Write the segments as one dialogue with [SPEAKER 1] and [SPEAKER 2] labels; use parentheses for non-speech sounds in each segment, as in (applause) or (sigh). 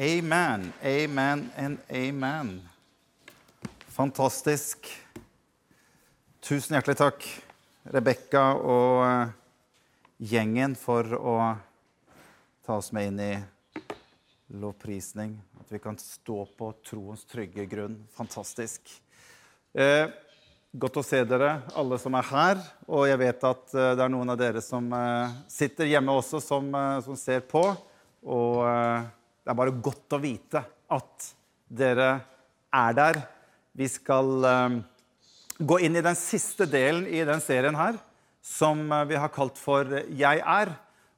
[SPEAKER 1] Amen, amen and amen. Fantastisk. Tusen hjertelig takk, Rebekka og eh, gjengen, for å ta oss med inn i lovprisning. At vi kan stå på troens trygge grunn. Fantastisk. Eh, godt å se dere, alle som er her. Og jeg vet at eh, det er noen av dere som eh, sitter hjemme også, som, eh, som ser på. Og det er bare godt å vite at dere er der. Vi skal um, gå inn i den siste delen i den serien her, som uh, vi har kalt for 'Jeg er'.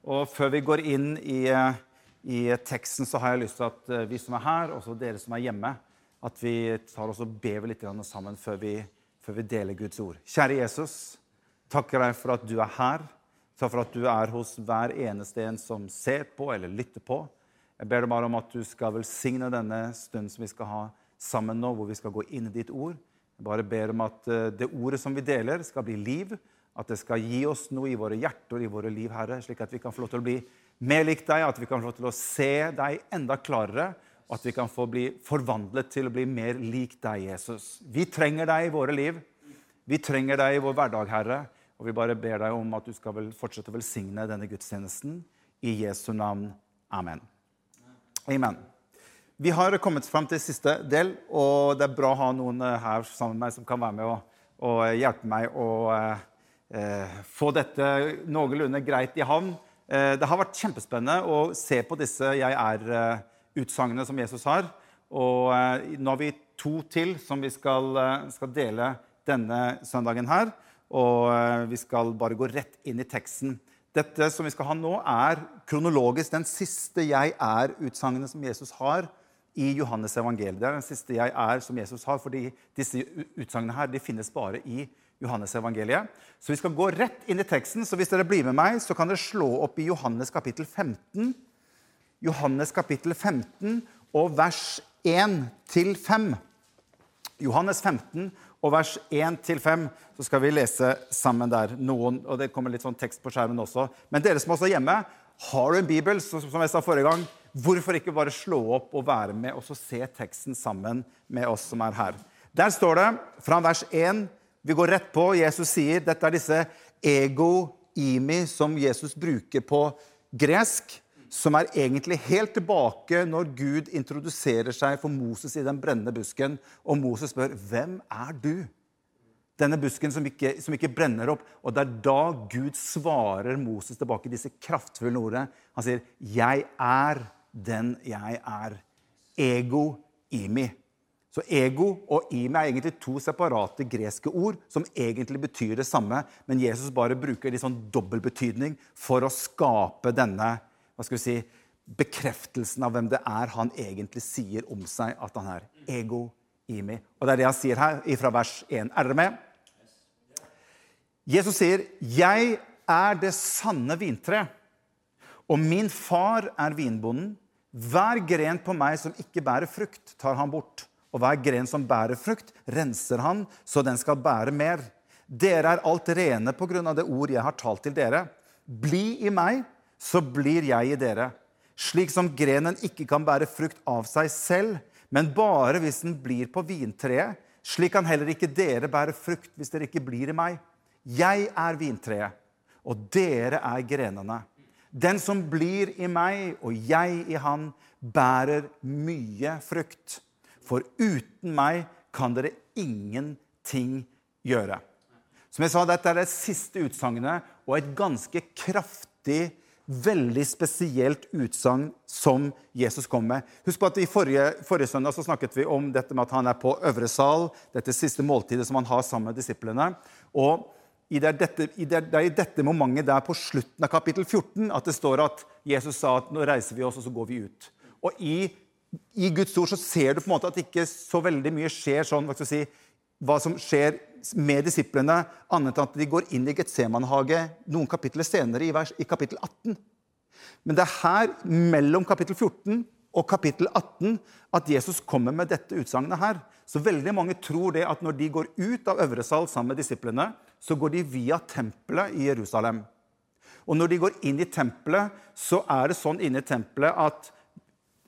[SPEAKER 1] Og før vi går inn i, uh, i teksten, så har jeg lyst til at vi som er her, også dere som er hjemme, at vi tar oss og ber litt sammen før vi, før vi deler Guds ord. Kjære Jesus, takker deg for at du er her. Takk for at du er hos hver eneste en som ser på eller lytter på. Jeg ber deg bare om at du skal velsigne denne stunden som vi skal ha sammen nå, hvor vi skal gå inn i ditt ord. Jeg bare ber om at eh, det ordet som vi deler, skal bli liv. At det skal gi oss noe i våre hjerter, i våre liv, Herre, slik at vi kan få lov til å bli mer lik deg, at vi kan få lov til å se deg enda klarere, og at vi kan få bli forvandlet til å bli mer lik deg, Jesus. Vi trenger deg i våre liv. Vi trenger deg i vår hverdag, Herre. Og vi bare ber deg om at du skal fortsette å velsigne denne gudstjenesten. I Jesu navn. Amen. Amen. Vi har kommet fram til siste del, og det er bra å ha noen eh, her sammen med meg som kan være med og, og hjelpe meg å eh, eh, få dette noenlunde greit i havn. Eh, det har vært kjempespennende å se på disse 'jeg er'-utsagnene som Jesus har. Og eh, nå har vi to til som vi skal, eh, skal dele denne søndagen her. Og vi skal bare gå rett inn i teksten. Dette som vi skal ha nå, er kronologisk den siste 'jeg er'-utsagnet som Jesus har i Johannes evangeliet. Det er den siste 'jeg er' som Jesus har, fordi disse utsagnene her, de finnes bare i Johannes evangeliet. Så vi skal gå rett inn i teksten. Så hvis dere blir med meg, så kan dere slå opp i Johannes kapittel 15. Johannes kapittel 15 og vers 1 til 5. Johannes 15 og vers 1-5 så skal vi lese sammen der. Noen, og Det kommer litt sånn tekst på skjermen også. Men dere som også er hjemme, har du en bibel, så, som jeg sa forrige gang, hvorfor ikke bare slå opp og være med og så se teksten sammen med oss som er her? Der står det fra vers 1 Vi går rett på. Jesus sier dette er disse ego imi som Jesus bruker på gresk som er egentlig helt tilbake når Gud introduserer seg for Moses i den brennende busken, og Moses spør hvem er du? Denne busken som ikke, som ikke, brenner opp. Og det er da Gud svarer Moses tilbake disse kraftfulle ordene. Han sier, 'Jeg er den jeg er'. Ego imi. Så ego og imi er egentlig to separate greske ord som egentlig betyr det samme, men Jesus bare bruker litt sånn dobbeltbetydning for å skape denne hva skal vi si, bekreftelsen av hvem det er han egentlig sier om seg at han er. Ego imi. Og det er det han sier her fra vers 1. Er dere med? Jesus sier, 'Jeg er det sanne vintre, og min far er vinbonden.' 'Hver gren på meg som ikke bærer frukt, tar han bort.' 'Og hver gren som bærer frukt, renser han, så den skal bære mer.' 'Dere er alt rene på grunn av det ord jeg har talt til dere.' 'Bli i meg, så blir jeg i dere. Slik som grenen ikke kan bære frukt av seg selv, men bare hvis den blir på vintreet, slik kan heller ikke dere bære frukt hvis dere ikke blir i meg. Jeg er vintreet, og dere er grenene. Den som blir i meg og jeg i han, bærer mye frukt. For uten meg kan dere ingenting gjøre. Som jeg sa, Dette er det siste utsagnet og et ganske kraftig veldig spesielt utsagn som Jesus kom med. Husk på at I forrige, forrige, søndag så snakket vi om dette med at han er på øvre sal, dette siste måltidet som han har sammen med disiplene. Og det, dette, i det, det, er i dette momentet der på slutten av kapittel 14 at det står at Jesus sa at nå reiser vi oss, og så går vi ut. Og i, i Guds ord så ser du på en måte at ikke så veldig mye skjer sånn, hva, si, hva som skjer med disiplene, annet enn at de går inn i Getsemanhage noen kapitler senere, i, vers, i kapittel 18. Men det er her, mellom kapittel 14 og kapittel 18, at Jesus kommer med dette utsagnet her. Så veldig mange tror det at når de går ut av øvre sal sammen med disiplene, så går de via tempelet i Jerusalem. Og når de går inn i tempelet, så er det sånn inne i tempelet at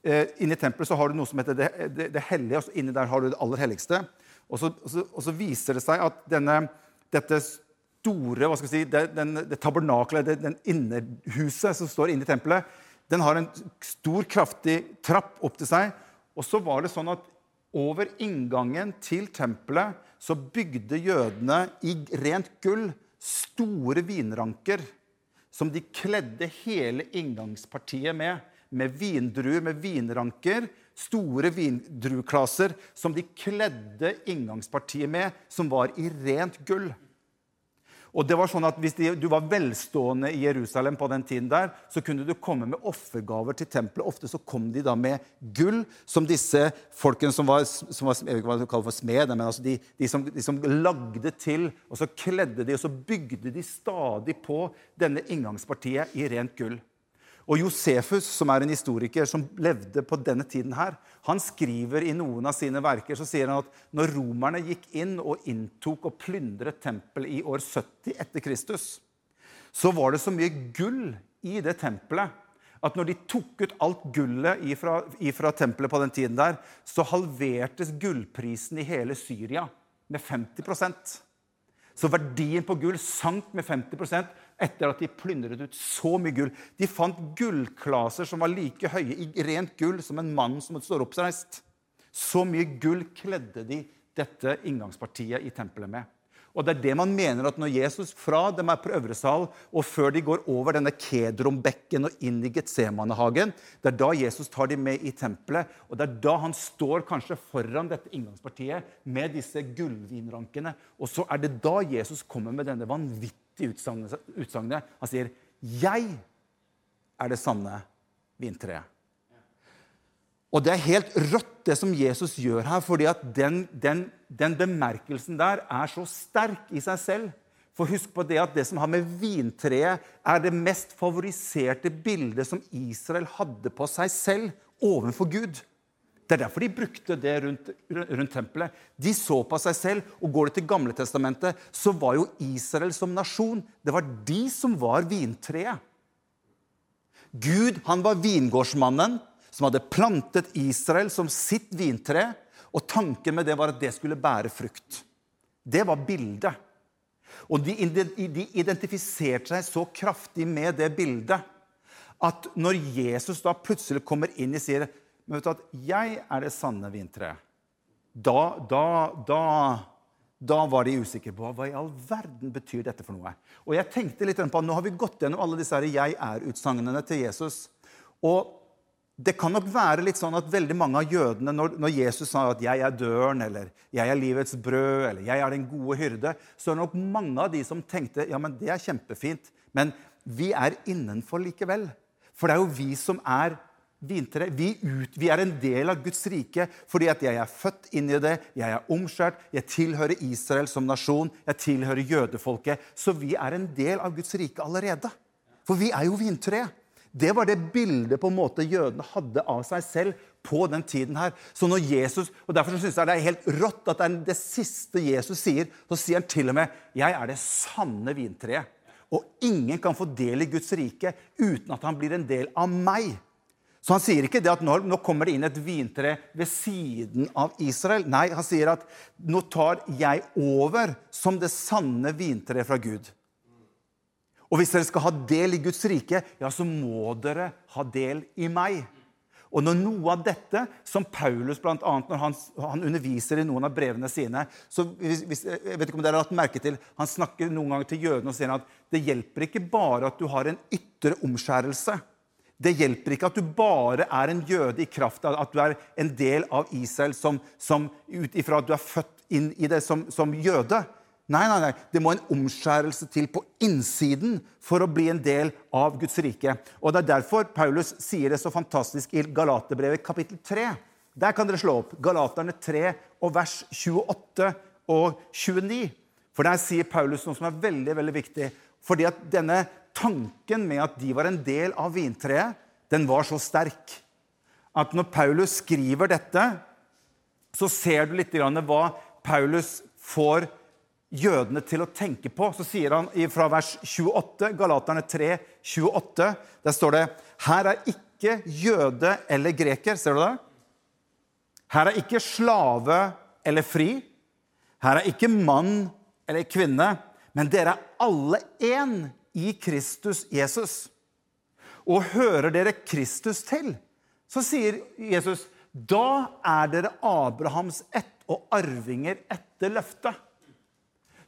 [SPEAKER 1] eh, Inni tempelet så har du noe som heter det, det, det hellige, og inni der har du det aller helligste. Og så, og så, og så viser det seg at denne, dette store hva skal jeg si, det, den, det tabernakelet, det, den innerhuset som står inne i tempelet, den har en stor, kraftig trapp opp til seg. Og så var det sånn at over inngangen til tempelet så bygde jødene i rent gull store vinranker som de kledde hele inngangspartiet med. Med vindruer, med vinranker, store vindrueklaser som de kledde inngangspartiet med, som var i rent gull. Og det var sånn at Hvis du var velstående i Jerusalem, på den tiden der, så kunne du komme med offergaver til tempelet. Ofte så kom de da med gull, som disse folkene som var, som var jeg vet ikke hva du kaller for smed, men altså de, de, som, de, som, lagde til, og så kledde de, og så bygde de stadig på denne inngangspartiet i rent gull. Og Josefus, som er en historiker som levde på denne tiden, her, han skriver i noen av sine verker så sier han at når romerne gikk inn og inntok og plyndret tempelet i år 70 etter Kristus, så var det så mye gull i det tempelet at når de tok ut alt gullet ifra, ifra tempelet på den tiden, der, så halvertes gullprisen i hele Syria med 50% Så verdien på gull sank med 50 etter at de plyndret ut så mye gull. De fant gullklaser som var like høye i rent gull som en mann som står oppreist. Så mye gull kledde de dette inngangspartiet i tempelet med. Og det er det man mener at når Jesus fra dem er på øvre sal, og før de går over denne Kedrombekken og inn i Getsemanehagen, det er da Jesus tar dem med i tempelet. Og det er da han står kanskje foran dette inngangspartiet med disse gullvinrankene. Og så er det da Jesus kommer med denne vanvittige utsagnet. Han sier, 'Jeg er det sanne vintreet'. Og det er helt rått, det som Jesus gjør her, fordi at den, den, den, bemerkelsen der er så sterk i seg selv. For husk på det at det som har med vintreet, er det mest favoriserte bildet som Israel hadde på seg selv overfor Gud. Det er derfor de brukte det rundt, rundt, tempelet. De så på seg selv. Og går det til Gamle Testamentet, så var jo Israel som nasjon Det var de som var vintreet. Gud han var vingårdsmannen som hadde plantet Israel som sitt vintre. Og tanken med det var at det skulle bære frukt. Det var bildet. Og de, de identifiserte seg så kraftig med det bildet at når Jesus da plutselig kommer inn og sier men vet du at jeg er det sanne vintreet. Da, da, da, da var de usikre på hva i all verden betyr dette for noe. Og jeg tenkte litt på, at Nå har vi gått gjennom alle disse her 'jeg er'-utsagnene til Jesus. Og det kan nok være litt sånn at veldig mange av jødene, når, når, Jesus sa at 'jeg er døren', eller 'jeg er livets brød', eller 'jeg er den gode hyrde', så er det nok mange av de som tenkte ja, men det er kjempefint, men vi er innenfor likevel. For det er jo vi som er vintre. Vi, ut, vi, er en del av Guds rike fordi at jeg er født inn i det, jeg er omskjært, jeg tilhører Israel som nasjon, jeg tilhører jødefolket. Så vi er en del av Guds rike allerede. For vi er jo vintreet. Det var det bildet på en måte jødene hadde av seg selv på den tiden her. Så når Jesus, og Derfor synes jeg det er helt rått at det er det siste Jesus sier. Så sier han til og med 'Jeg er det sanne vintreet'. Og ingen kan få del i Guds rike uten at han blir en del av meg. Så han sier ikke det at nå, nå kommer det inn et vintre ved siden av Israel. Nei, han sier at nå tar jeg over som det sanne vintreet fra Gud. Og hvis dere skal ha del i Guds rike, ja, så må dere ha del i meg. Og når noe av dette, som Paulus annet, når han, han underviser i noen av brevene sine så hvis, hvis, jeg vet ikke om dere har hatt merke til, Han snakker noen ganger til jødene og sier at det hjelper ikke bare at du har en ytre omskjærelse. Det hjelper ikke at du bare er en jøde i kraft av at du er en del av Israel som, som ut ifra at du er født inn i det som, som, jøde. Nei, nei, nei. Det må en omskjærelse til på innsiden for å bli en del av Guds rike. Og Det er derfor Paulus sier det så fantastisk i Galaterbrevet kapittel 3. Der kan dere slå opp Galaterne 3 og vers 28 og 29. For der sier Paulus noe som er veldig veldig viktig. Fordi at denne tanken med at de var en del av vintreet, den var så sterk at når Paulus skriver dette, så ser du litt hva Paulus får jødene til å tenke på. Så sier han fra vers 28, Galaterne 3, 28, der står det Her er ikke jøde eller greker. Ser du det? Her er ikke slave eller fri. Her er ikke mann eller kvinne. Men dere er alle én i Kristus Jesus. Og hører dere Kristus til, så sier Jesus, da er dere Abrahams ett og arvinger etter løftet.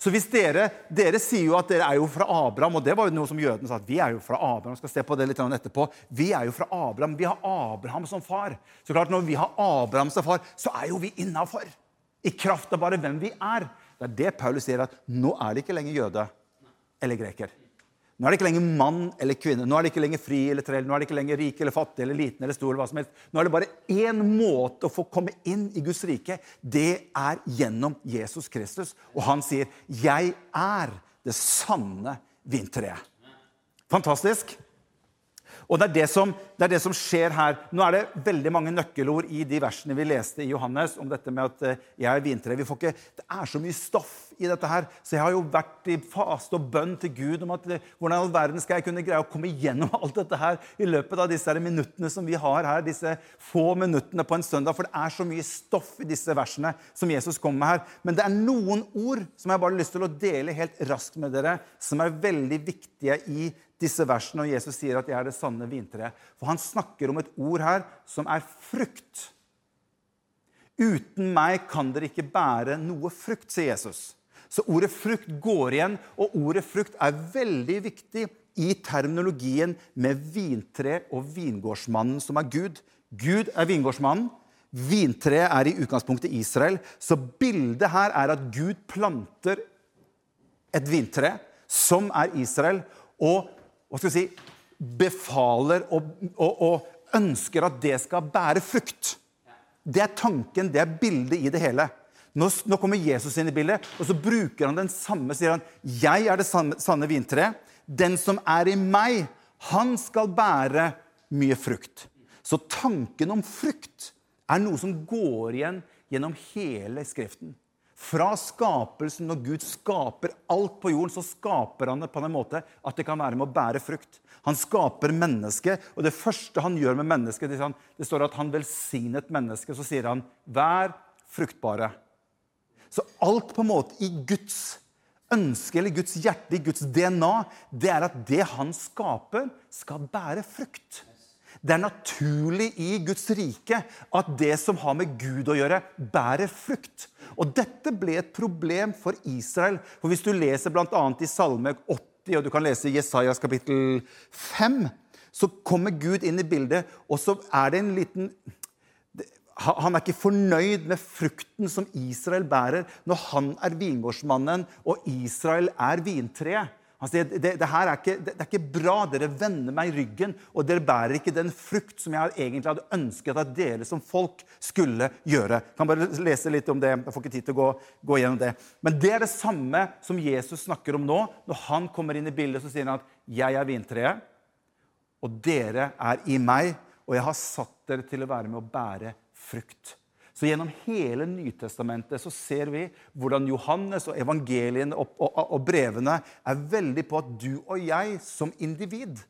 [SPEAKER 1] Så hvis dere, dere sier jo at dere er jo fra Abraham, og det var jo noe som jødene sa. at vi er jo fra Abraham, skal se på det litt etterpå. Vi er jo fra Abraham, vi har Abraham som far. Så klart, Når vi har Abraham som far, så er jo vi innafor. I kraft av bare hvem vi er. Det er det Paulus sier, at nå er det ikke lenger jøde eller greker. Nå er det ikke lenger mann eller kvinne, nå er det ikke lenger fri eller trell, nå er det ikke lenger rik eller fattig eller liten eller stor. eller hva som helst. Nå er det bare én måte å få komme inn i Guds rike. Det er gjennom Jesus Kristus. Og han sier, 'Jeg er det sanne vintreet'. Fantastisk. Og det er det, som, det er det, som, skjer her. Nå er det veldig mange nøkkelord i de versene vi leste i Johannes om dette med at eh, jeg er vintre. Vi får Ikke, det er så mye stoff i dette her. Så jeg har jo vært i faste og bønn til Gud om at eh, hvordan i all verden skal jeg kunne greie å komme igjennom (laughs) alt dette her i løpet av disse minuttene som vi har her. Disse få minuttene på en søndag. For det er så mye stoff i disse versene som Jesus kommer med her. Men det er noen ord som jeg bare har lyst til å dele helt raskt med dere, som er veldig viktige i disse versene, og Jesus sier at 'jeg er det sanne vintreet'. For han snakker om et ord her som er frukt. Uten meg kan dere ikke bære noe frukt, sier Jesus. Så ordet frukt går igjen, og ordet frukt er veldig viktig i terminologien med vintre og vingårdsmannen, som er Gud. Gud er vingårdsmannen. Vintreet er i utgangspunktet Israel. Så bildet her er at Gud planter et vintre, som er Israel. Og hva skal vi si, befaler og, og, og, ønsker at det skal bære frukt. Det er tanken, det er bildet i det hele. Nå, nå, kommer Jesus inn i bildet, og så bruker han den samme. sier han, 'Jeg er det sanne, sanne vintreet. Den som er i meg, han skal bære mye frukt.' Så tanken om frukt er noe som går igjen gjennom hele Skriften. Fra skapelsen, når Gud skaper alt på jorden, så skaper han det på en måte at det kan være med å bære frukt. Han skaper mennesket, og det første han gjør med mennesket det står at han velsignet mennesket. Så sier han, 'Vær fruktbare'. Så alt på en måte i Guds ønske eller Guds hjerte, i Guds DNA, det er at det han skaper, skal bære frukt. Det er naturlig i Guds rike at det som har med Gud å gjøre, bærer frukt. Og dette ble et problem for Israel. For hvis du leser bl.a. i Salme 80, og du kan lese Jesajas kapittel 5, så kommer Gud inn i bildet, og så er det en liten han er ikke fornøyd med frukten som Israel bærer, når han er vingårdsmannen og Israel er vintreet. Han sier det, det, her er ikke, det, er ikke bra. Dere vender meg ryggen, og dere bærer ikke den frukt som jeg egentlig hadde ønsket at dere som folk skulle gjøre. Jeg kan bare lese litt om det. Jeg får ikke tid til å gå, gå gjennom det. Men det er det samme som Jesus snakker om nå. Når han kommer inn i bildet, så sier han at 'jeg er vintreet, og dere er i meg', og jeg har satt dere til å være med å bære frukt'. Så gjennom hele Nytestamentet så ser vi hvordan Johannes og evangeliene og, og, og, brevene er veldig på at du og jeg som individ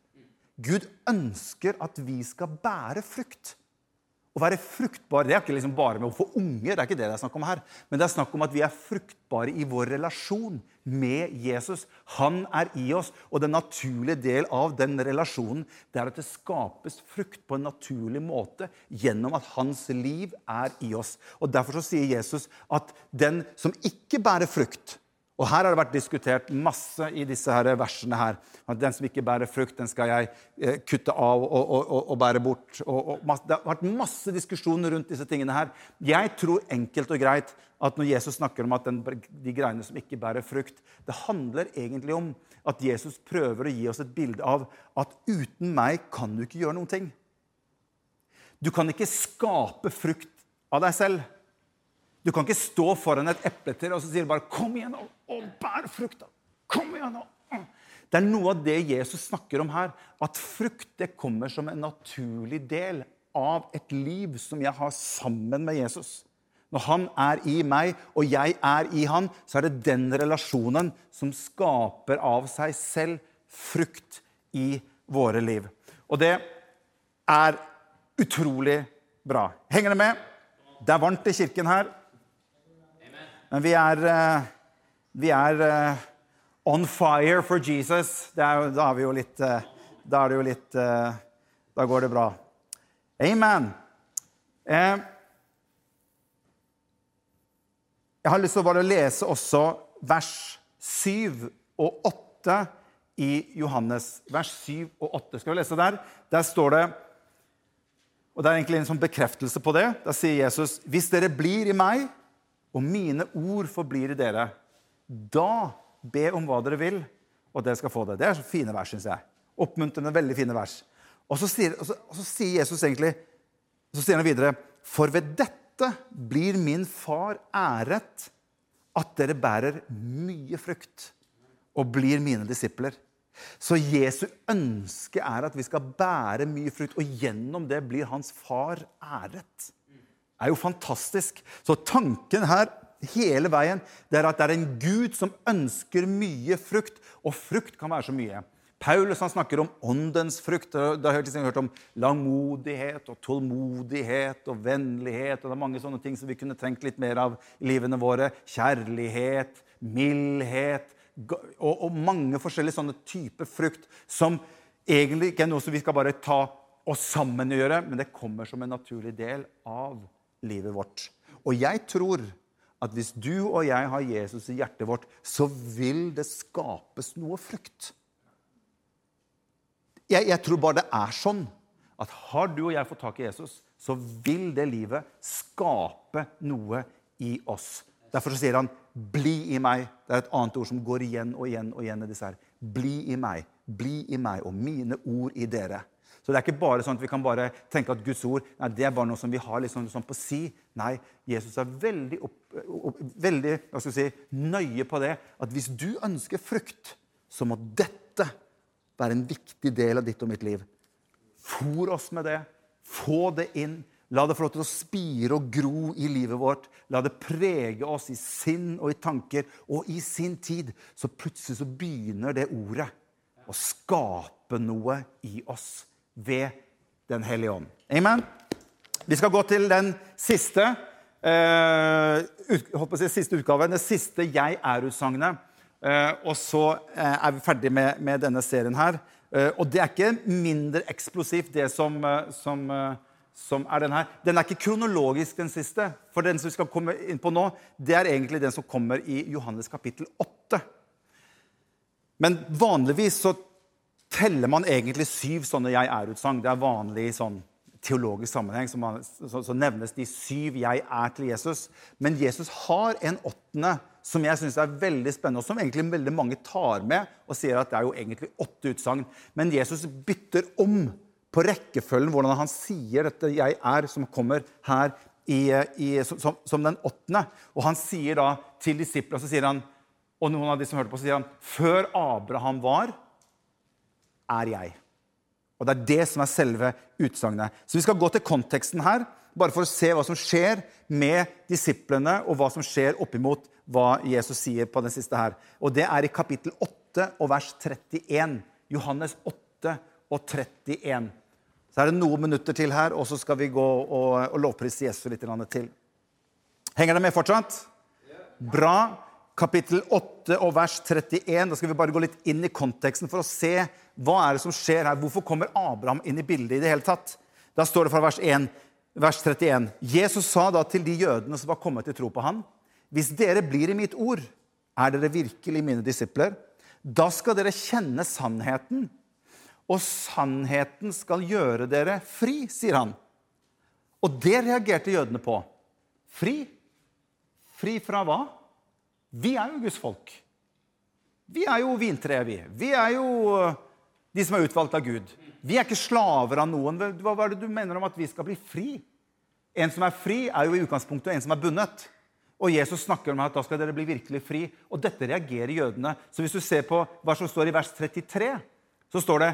[SPEAKER 1] Gud ønsker at vi skal bære frukt. Å være fruktbar det er ikke liksom bare med å få unge, det er ikke det det er snakk om her. Men det er snakk om at vi er fruktbare i vår relasjon med Jesus. Han er i oss, og den naturlige del av den relasjonen det er at det skapes frukt på en naturlig måte gjennom at hans liv er i oss. Og Derfor så sier Jesus at den som ikke bærer frukt, og Her har det vært diskutert masse i disse her versene. her, at Den som ikke bærer frukt, den skal jeg eh, kutte av og, og, og, og bære bort. Masse, det har vært masse diskusjoner rundt disse tingene. her. Jeg tror enkelt og greit at når Jesus snakker om at den, de greiene som ikke bærer frukt, det handler egentlig om at Jesus prøver å gi oss et bilde av at uten meg kan du ikke gjøre noen ting. Du kan ikke skape frukt av deg selv. Du kan ikke stå foran et epletre og så sier du bare 'Kom igjen og, og bær frukta'. Kom igjen og, Det er noe av det Jesus snakker om her. At frukt det kommer som en naturlig del av et liv som jeg har sammen med Jesus. Når han er i meg, og jeg er i han, så er det den relasjonen som skaper av seg selv frukt i våre liv. Og det er utrolig bra. Henger det med? Det er varmt i kirken her. Men vi er, eh, vi er eh, on fire for Jesus. Er, da er litt eh, Da er det jo litt Da går det bra. Amen. Jeg har lyst til å bare lese også vers 7 og 8 i Johannes. Vers 7 og 8. Skal vi lese der? Der står det og Det er egentlig en sånn bekreftelse på det. Da sier Jesus, 'Hvis dere blir i meg, og mine ord forblir i dere, da be om hva dere vil, og dere skal få det. Det er så fine vers, syns jeg. Oppmuntrende, veldig fine vers. Og så, sier, og, så, og så sier, Jesus egentlig så sier han videre For ved dette blir min far æret, at dere bærer mye frukt og blir mine disipler. Så Jesu ønske er at vi skal bære mye frukt, og gjennom det blir hans far æret. Er jo fantastisk. Så tanken her hele veien det er at det er en Gud som ønsker mye frukt, og frukt kan være så mye. Paulus han snakker om åndens frukt. Da har jeg hørt om langmodighet og tålmodighet og vennlighet. og Det er mange sånne ting som vi kunne trengt litt mer av i livene våre. Kjærlighet, mildhet og, og mange forskjellige sånne typer frukt som egentlig ikke er noe som vi skal bare ta oss sammen og gjøre, men det kommer som en naturlig del av livet vårt. Og jeg tror at hvis du og jeg har Jesus i hjertet vårt, så vil det skapes noe frukt. Jeg, jeg, tror bare det er sånn at har du og jeg fått tak i Jesus, så vil det livet skape noe i oss. Derfor sier han 'bli i meg'. Det er et annet ord som går igjen og igjen og igjen i disse her. Bli i meg, bli i meg, og mine ord i dere. Så det er ikke bare sånn at vi kan bare tenke at Guds ord nei, det er bare noe som vi har liksom, sånn på si. Nei, Jesus er veldig, opp, opp, veldig si, nøye på det at hvis du ønsker frukt, så må dette være en viktig del av ditt og mitt liv. Fôr oss med det. Få det inn. La det få lov til å spire og gro i livet vårt. La det prege oss i sinn og i tanker. Og i sin tid så plutselig så begynner det ordet å skape noe i oss ved Den hellige ånd. Amen. Vi skal gå til den siste, eh, ut, si, siste utgaven. Det siste Jeg er-utsagnet. Eh, og så eh, er vi ferdig med, med, denne serien her. Eh, og det er ikke mindre eksplosivt, det som, eh, som, eh, som, er den her. Den er ikke kronologisk, den siste. For den som vi skal komme inn på nå, det er egentlig den som kommer i Johannes kapittel 8. Men vanligvis så teller man egentlig syv sånne 'jeg er'-utsagn. Det er vanlig i sånn teologisk sammenheng. Så, man, så, så, nevnes de syv 'jeg er' til Jesus. Men Jesus har en åttende som jeg syns er veldig spennende, og som egentlig veldig mange tar med og sier at det er jo egentlig åtte utsagn. Men Jesus bytter om på rekkefølgen hvordan han sier dette 'jeg er', som kommer her i, i, som, som, den åttende. Og han sier da til disiplene, og noen av de som hørte på, så sier han før Abraham var er jeg. Og Det er det som er selve utsagnet. Så vi skal gå til konteksten her, bare for å se hva som skjer med disiplene, og hva som skjer oppimot hva Jesus sier på den siste her. Og Det er i kapittel 8 og vers 31. Johannes 8 og 31. Så er det noen minutter til her, og så skal vi gå og, og lovprise Jesus litt til. Henger det med fortsatt? Bra. Kapittel 8 og vers 31. Da skal vi bare gå litt inn i konteksten for å se hva er det som skjer her? Hvorfor kommer Abraham inn i bildet i det hele tatt? Da står det fra vers, 1, vers 31. Jesus sa da til de jødene som var kommet til tro på han, hvis dere blir i mitt ord, er dere virkelig mine disipler. Da skal dere kjenne sannheten, og sannheten skal gjøre dere fri, sier han. Og det reagerte jødene på. Fri? Fri fra hva? Vi er jo Guds folk. Vi er jo vintreet, vi. Vi er jo de som er utvalgt av Gud. Vi er ikke slaver av noen. Hva er det du mener om at vi skal bli fri? En som er fri, er jo i utgangspunktet en som er bundet. Og Jesus snakker om at da skal dere bli virkelig fri. Og dette reagerer jødene. Så hvis du ser på hva som står i vers 33, så står det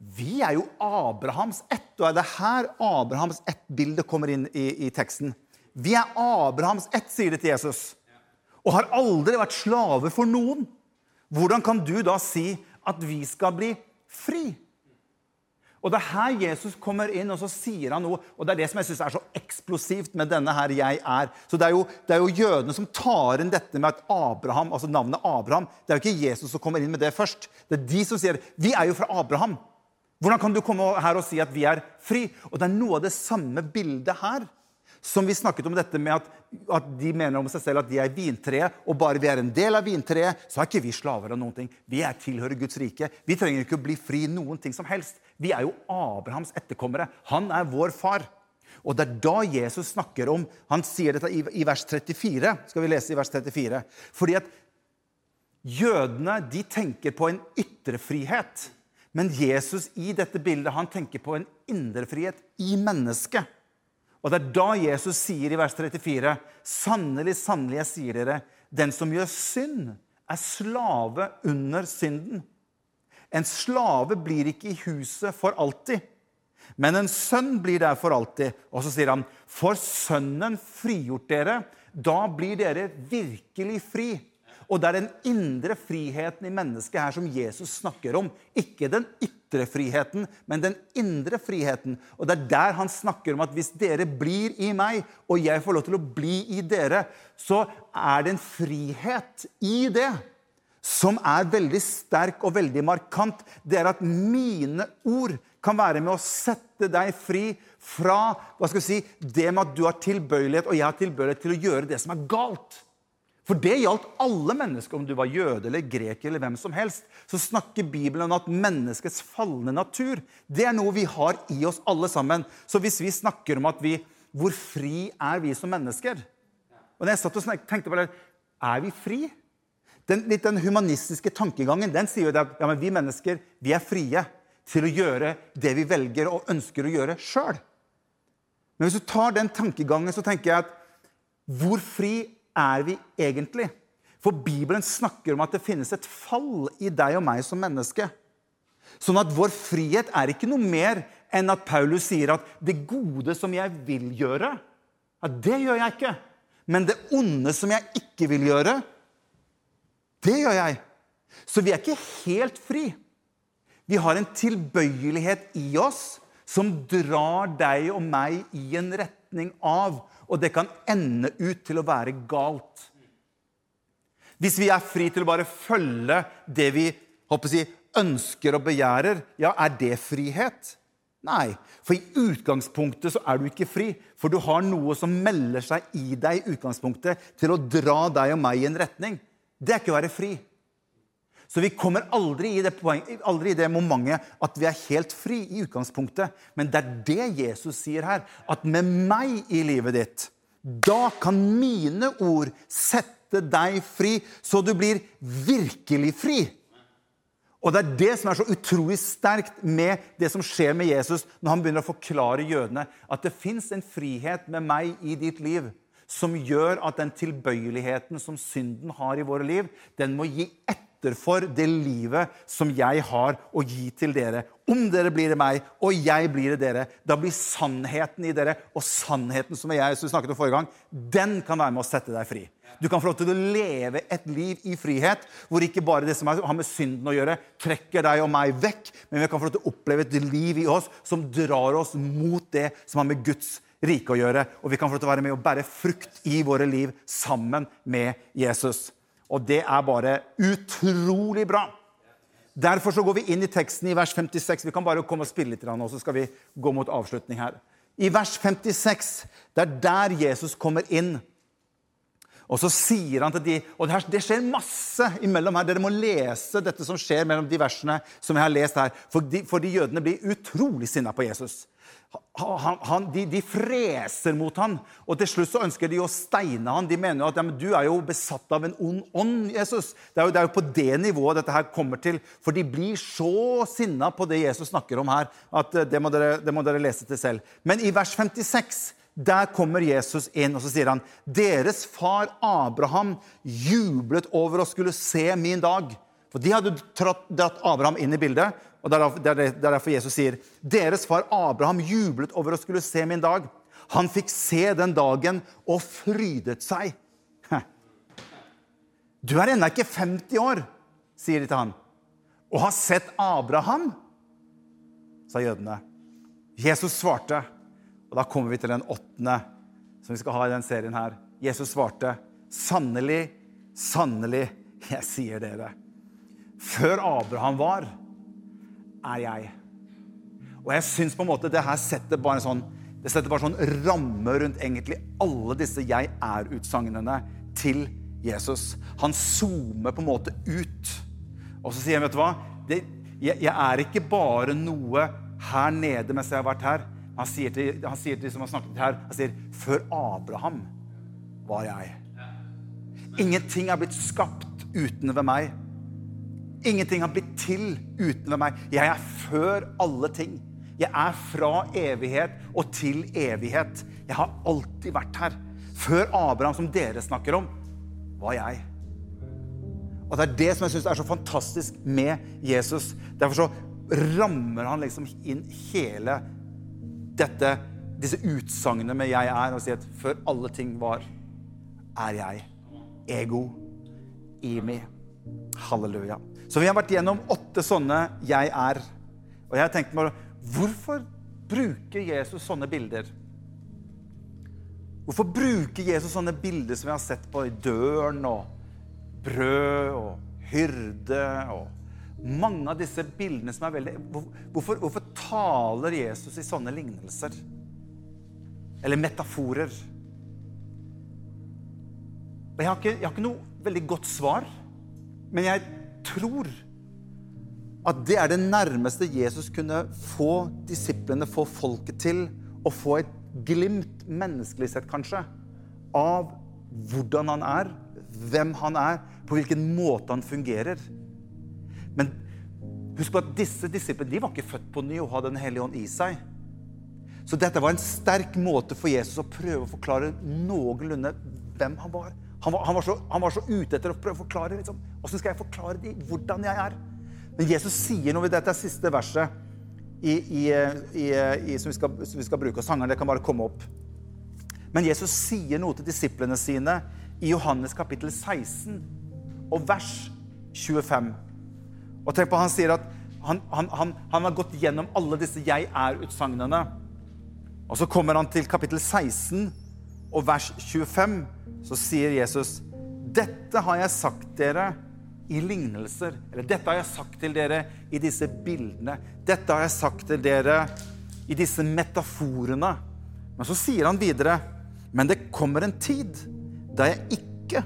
[SPEAKER 1] vi er jo Abrahams ett. Og er det her Abrahams ett-bildet kommer inn i, i, teksten? Vi er Abrahams ett, sier det til Jesus. Og har aldri vært slave for noen. Hvordan kan du da si at vi skal bli fri. Og det er her Jesus kommer inn, og så sier han noe. Og det er det som jeg synes er så eksplosivt med denne her 'jeg er'. Så det er, jo, det er jo jødene som tar inn dette med at Abraham, altså navnet Abraham. Det er jo ikke Jesus som kommer inn med det først. Det er de som sier 'vi er jo fra Abraham'. Hvordan kan du komme her og si at vi er fri? Og det er noe av det samme bildet her. Som vi snakket om dette med at, at, de mener om seg selv at de er vintreet, og bare vi er en del av vintreet, så er ikke vi slaver av noen ting. Vi er tilhører Guds rike. Vi trenger ikke å bli fri noen ting som helst. Vi er jo Abrahams etterkommere. Han er vår far. Og det er da Jesus snakker om Han sier dette i, vers 34. Skal vi lese i vers 34? Fordi at jødene de tenker på en ytre frihet. Men Jesus i dette bildet han tenker på en indre frihet i mennesket. Og det er da Jesus sier i vers 34.: Sannelig, sannelig, jeg sier dere, den som gjør synd, er slave under synden. En slave blir ikke i huset for alltid, men en sønn blir der for alltid. Og så sier han, for sønnen frigjort dere, da blir dere virkelig fri. Og det er den indre friheten i mennesket her som Jesus snakker om. Ikke den ytre friheten, men den indre friheten. Og det er der han snakker om at hvis dere blir i meg, og jeg får lov til å bli i dere, så er det en frihet i det som er veldig sterk og veldig markant. Det er at mine ord kan være med å sette deg fri fra hva skal vi si, det med at du har tilbøyelighet og jeg har tilbøyelighet til å gjøre det som er galt. For det gjaldt alle mennesker, om du var jøde eller greker eller hvem som helst. Så snakker Bibelen om at menneskets falne natur det er noe vi har i oss alle sammen. Så hvis vi snakker om at vi Hvor fri er vi som mennesker? Og når jeg satt og tenkte på det, Er vi fri? Den, litt den humanistiske tankegangen den sier jo at ja, vi mennesker vi er frie til å gjøre det vi velger og ønsker å gjøre sjøl. Men hvis du tar den tankegangen, så tenker jeg at hvor fri er vi egentlig? For Bibelen snakker om at det finnes et fall i deg og meg som menneske. Sånn at vår frihet er ikke noe mer enn at Paulus sier at det gode som jeg vil gjøre, ja, det gjør jeg ikke. Men det onde som jeg ikke vil gjøre, det gjør jeg. Så vi er ikke helt fri. Vi har en tilbøyelighet i oss som drar deg og meg i en retning av og det kan ende ut til å være galt. Hvis vi er fri til å bare følge det vi si, ønsker og begjærer, ja, er det frihet? Nei, for i utgangspunktet så er du ikke fri. For du har noe som melder seg i deg i utgangspunktet til å dra deg og meg i en retning. Det er ikke å være fri. Så vi kommer aldri i, det poeng, aldri i det momentet at vi er helt fri i utgangspunktet. Men det er det Jesus sier her. At med meg i livet ditt, da kan mine ord sette deg fri, så du blir virkelig fri. Og Det er det som er så utrolig sterkt med det som skjer med Jesus når han begynner å forklare jødene at det fins en frihet med meg i ditt liv som gjør at den tilbøyeligheten som synden har i våre liv, den må gi etter for det livet som jeg har å gi til dere. Om dere blir det meg, og jeg blir det dere, da blir sannheten i dere, og sannheten som jeg som snakket om forrige gang, den kan være med å sette deg fri. Du kan få lov til å leve et liv i frihet, hvor ikke bare det som har med synden å gjøre, trekker deg og meg vekk, men vi kan få lov til å oppleve et liv i oss som drar oss mot det som har med Guds rike å gjøre. Og vi kan få lov til å være med og bære frukt i våre liv sammen med Jesus. Og det er bare utrolig bra. Derfor så går vi inn i teksten i vers 56. Vi kan bare komme og spille litt, og så skal vi gå mot avslutning her. I vers 56, det er der Jesus kommer inn. Og så sier han til de, og det, her, det skjer masse imellom her. Dere må lese dette som skjer mellom de versene som jeg har lest her. For de, for de jødene blir utrolig sinna på Jesus han, han, de, de, freser mot han, og til slutt så ønsker de å steine han. De mener at ja, du er jo besatt av en ond ånd, Jesus. Det er, jo, det er, jo, på det nivået dette her kommer til. For de blir så sinna på det Jesus snakker om her, at eh, det må, dere, det må dere lese til selv. Men i vers 56 der kommer Jesus inn og så sier han, deres far Abraham jublet over å skulle se min dag. For de hadde dratt Abraham inn i bildet. Og Det er derfor Jesus sier deres far Abraham jublet over å skulle se min dag. Han fikk se den dagen og frydet seg. Du er ennå ikke 50 år, sier de til han, og har sett Abraham. sa jødene. Jesus svarte, og da kommer vi til den åttende som vi skal ha i den serien her. Jesus svarte, sannelig, sannelig, jeg sier dere. Før Abraham var, er jeg. Og jeg syns på en måte det her setter bare sånn det setter bare sånn ramme rundt egentlig alle disse 'jeg er'-utsagnene til Jesus. Han zoomer på en måte ut. Og så sier han, vet du hva? Det, jeg, jeg, er ikke bare noe her nede mens jeg har vært her. Han sier til, han sier til de som har snakket her, han sier, før Abraham var jeg. Ingenting er blitt skapt uten ved meg. Ingenting har blitt til uten meg. Jeg er før alle ting. Jeg er fra evighet og til evighet. Jeg har alltid vært her. Før Abraham, som dere snakker om, var jeg. Og Det er det som jeg syns er så fantastisk med Jesus. Derfor så rammer han liksom inn hele dette, disse utsagnene med 'jeg er', og sier at før alle ting var, er jeg. Ego. Imi. Halleluja. Så vi har vært gjennom åtte sånne 'jeg er'. Og jeg har tenkt meg Hvorfor bruker Jesus sånne bilder? Hvorfor bruker Jesus sånne bilder som vi har sett på i døren og brød og hyrde og mange av disse bildene som er veldig Hvorfor, hvorfor taler Jesus i sånne lignelser? Eller metaforer? Og jeg har, ikke, ikke noe veldig godt svar, men jeg tror at det er det nærmeste Jesus kunne få disiplene, få folket til å få et glimt, menneskelig sett kanskje, av hvordan han er, hvem han er, på hvilken måte han fungerer. Men husk på at disse disiplene de var ikke født på ny og hadde Den hellige ånd i seg. Så dette var en sterk måte for Jesus å prøve å forklare noenlunde hvem han var. Han var, han var, så, han var så, ute etter å prøve å forklare liksom, hvordan skal jeg forklare dem hvordan jeg er. Men Jesus sier noe ved dette siste verset i, i, i, som, vi skal, som, vi skal, bruke. Og sangerne kan bare komme opp. Men Jesus sier noe til disiplene sine i Johannes kapittel 16 og vers 25. Og tenk på, Han sier at han, han, han, han har gått gjennom alle disse 'jeg er'-utsagnene. Og så kommer han til kapittel 16 og vers 25. Så sier Jesus, 'Dette har jeg sagt dere' i lignelser. Eller dette har jeg sagt til dere i disse bildene. Dette har jeg sagt til dere i disse metaforene. Men så sier han videre, men det kommer en tid da jeg ikke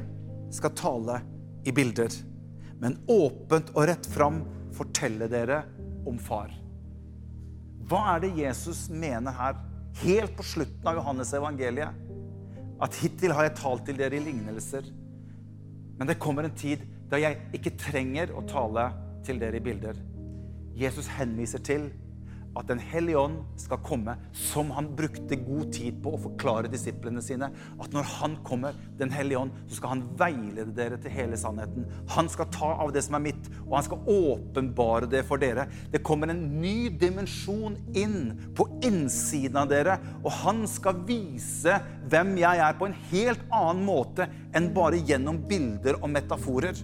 [SPEAKER 1] skal tale i bilder, men åpent og rett fram fortelle dere om far. Hva er det Jesus mener her, helt på slutten av Johannes evangeliet? At hittil har jeg talt til dere i lignelser. Men det kommer en tid da jeg ikke trenger å tale til dere i bilder. Jesus henviser til at Den hellige ånd skal komme, som han brukte god tid på å forklare disiplene sine. At når han kommer, Den hellige ånd, så skal han veilede dere til hele sannheten. Han skal ta av det som er mitt, og han skal åpenbare det for dere. Det kommer en ny dimensjon inn på innsiden av dere, og han skal vise hvem jeg er, på en helt annen måte enn bare gjennom bilder og metaforer.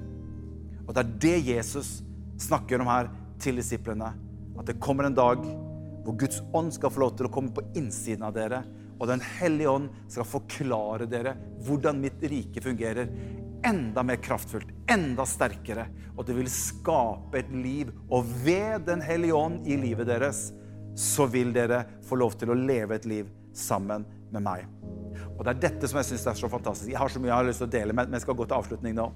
[SPEAKER 1] Og det er det Jesus snakker om her til disiplene. At det kommer en dag hvor Guds ånd skal få lov til å komme på innsiden av dere. Og Den hellige ånd skal forklare dere hvordan mitt rike fungerer. Enda mer kraftfullt, enda sterkere. Og det vil skape et liv. Og ved Den hellige ånd i livet deres så vil dere få lov til å leve et liv sammen med meg. Og Det er dette som jeg syns er så fantastisk. Jeg har så mye jeg har lyst til å dele, men jeg skal gå til avslutning nå.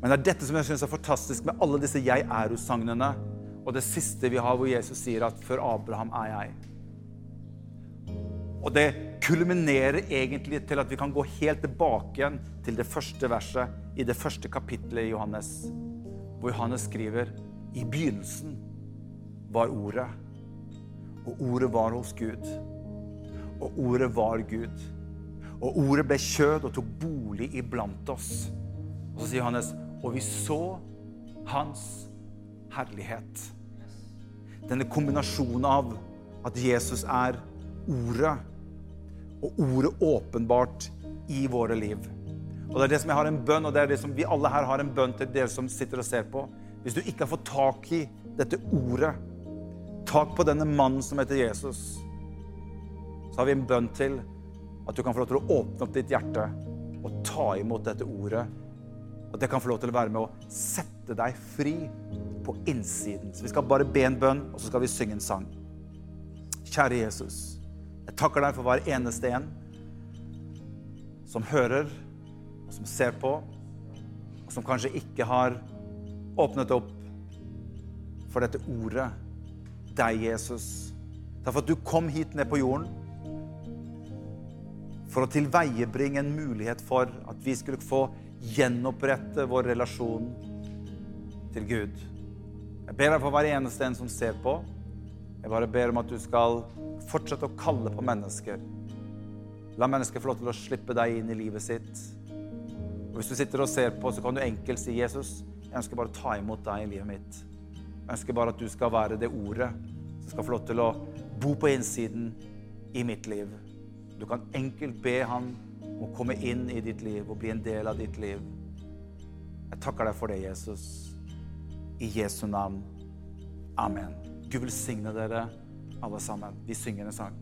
[SPEAKER 1] Men det er dette som jeg syns er fantastisk med alle disse 'jeg er'-sagnene. Og det siste vi har, hvor Jesus sier at 'før Abraham er jeg'. Og det kulminerer egentlig til at vi kan gå helt tilbake igjen til det første verset i det første kapittelet i Johannes, hvor Johannes skriver i begynnelsen var Ordet, og Ordet var hos Gud. Og Ordet var Gud. Og Ordet ble kjød og tok bolig iblant oss. Og så sier Johannes og vi så hans herlighet. Denne kombinasjonen av at Jesus er Ordet, og Ordet åpenbart i våre liv. Og Det er det som jeg har en bønn, og det er det som vi alle her har en bønn til dere som sitter og ser på. Hvis du ikke har fått tak i dette ordet, tak på denne mannen som heter Jesus, så har vi en bønn til at du kan få lov til å åpne opp ditt hjerte og ta imot dette ordet. Og jeg kan få lov til å være med å sette deg fri på innsiden. Så vi skal bare be en bønn, og så skal vi synge en sang. Kjære Jesus, jeg takker deg for hver eneste en som hører, og som ser på, og som kanskje ikke har åpnet opp for dette ordet, deg, Jesus. Takk for at du kom hit ned på jorden for å tilveiebringe en mulighet for at vi skulle få gjenopprette vår relasjon til Gud. Jeg ber deg for hver eneste en som ser på. Jeg bare ber om at du skal fortsette å kalle på mennesker. La mennesker få lov til å slippe deg inn i livet sitt. Og Hvis du sitter og ser på, så kan du enkelt si, 'Jesus, jeg ønsker bare å ta imot deg i livet mitt.' Jeg ønsker bare at du skal være det ordet som skal få lov til å bo på innsiden i mitt liv. Du kan enkelt be han om å komme inn i ditt liv og bli en del av ditt liv. Jeg takker deg for det, Jesus. I Jesu navn. Amen. Gud velsigne dere alle sammen. Vi synger en sang.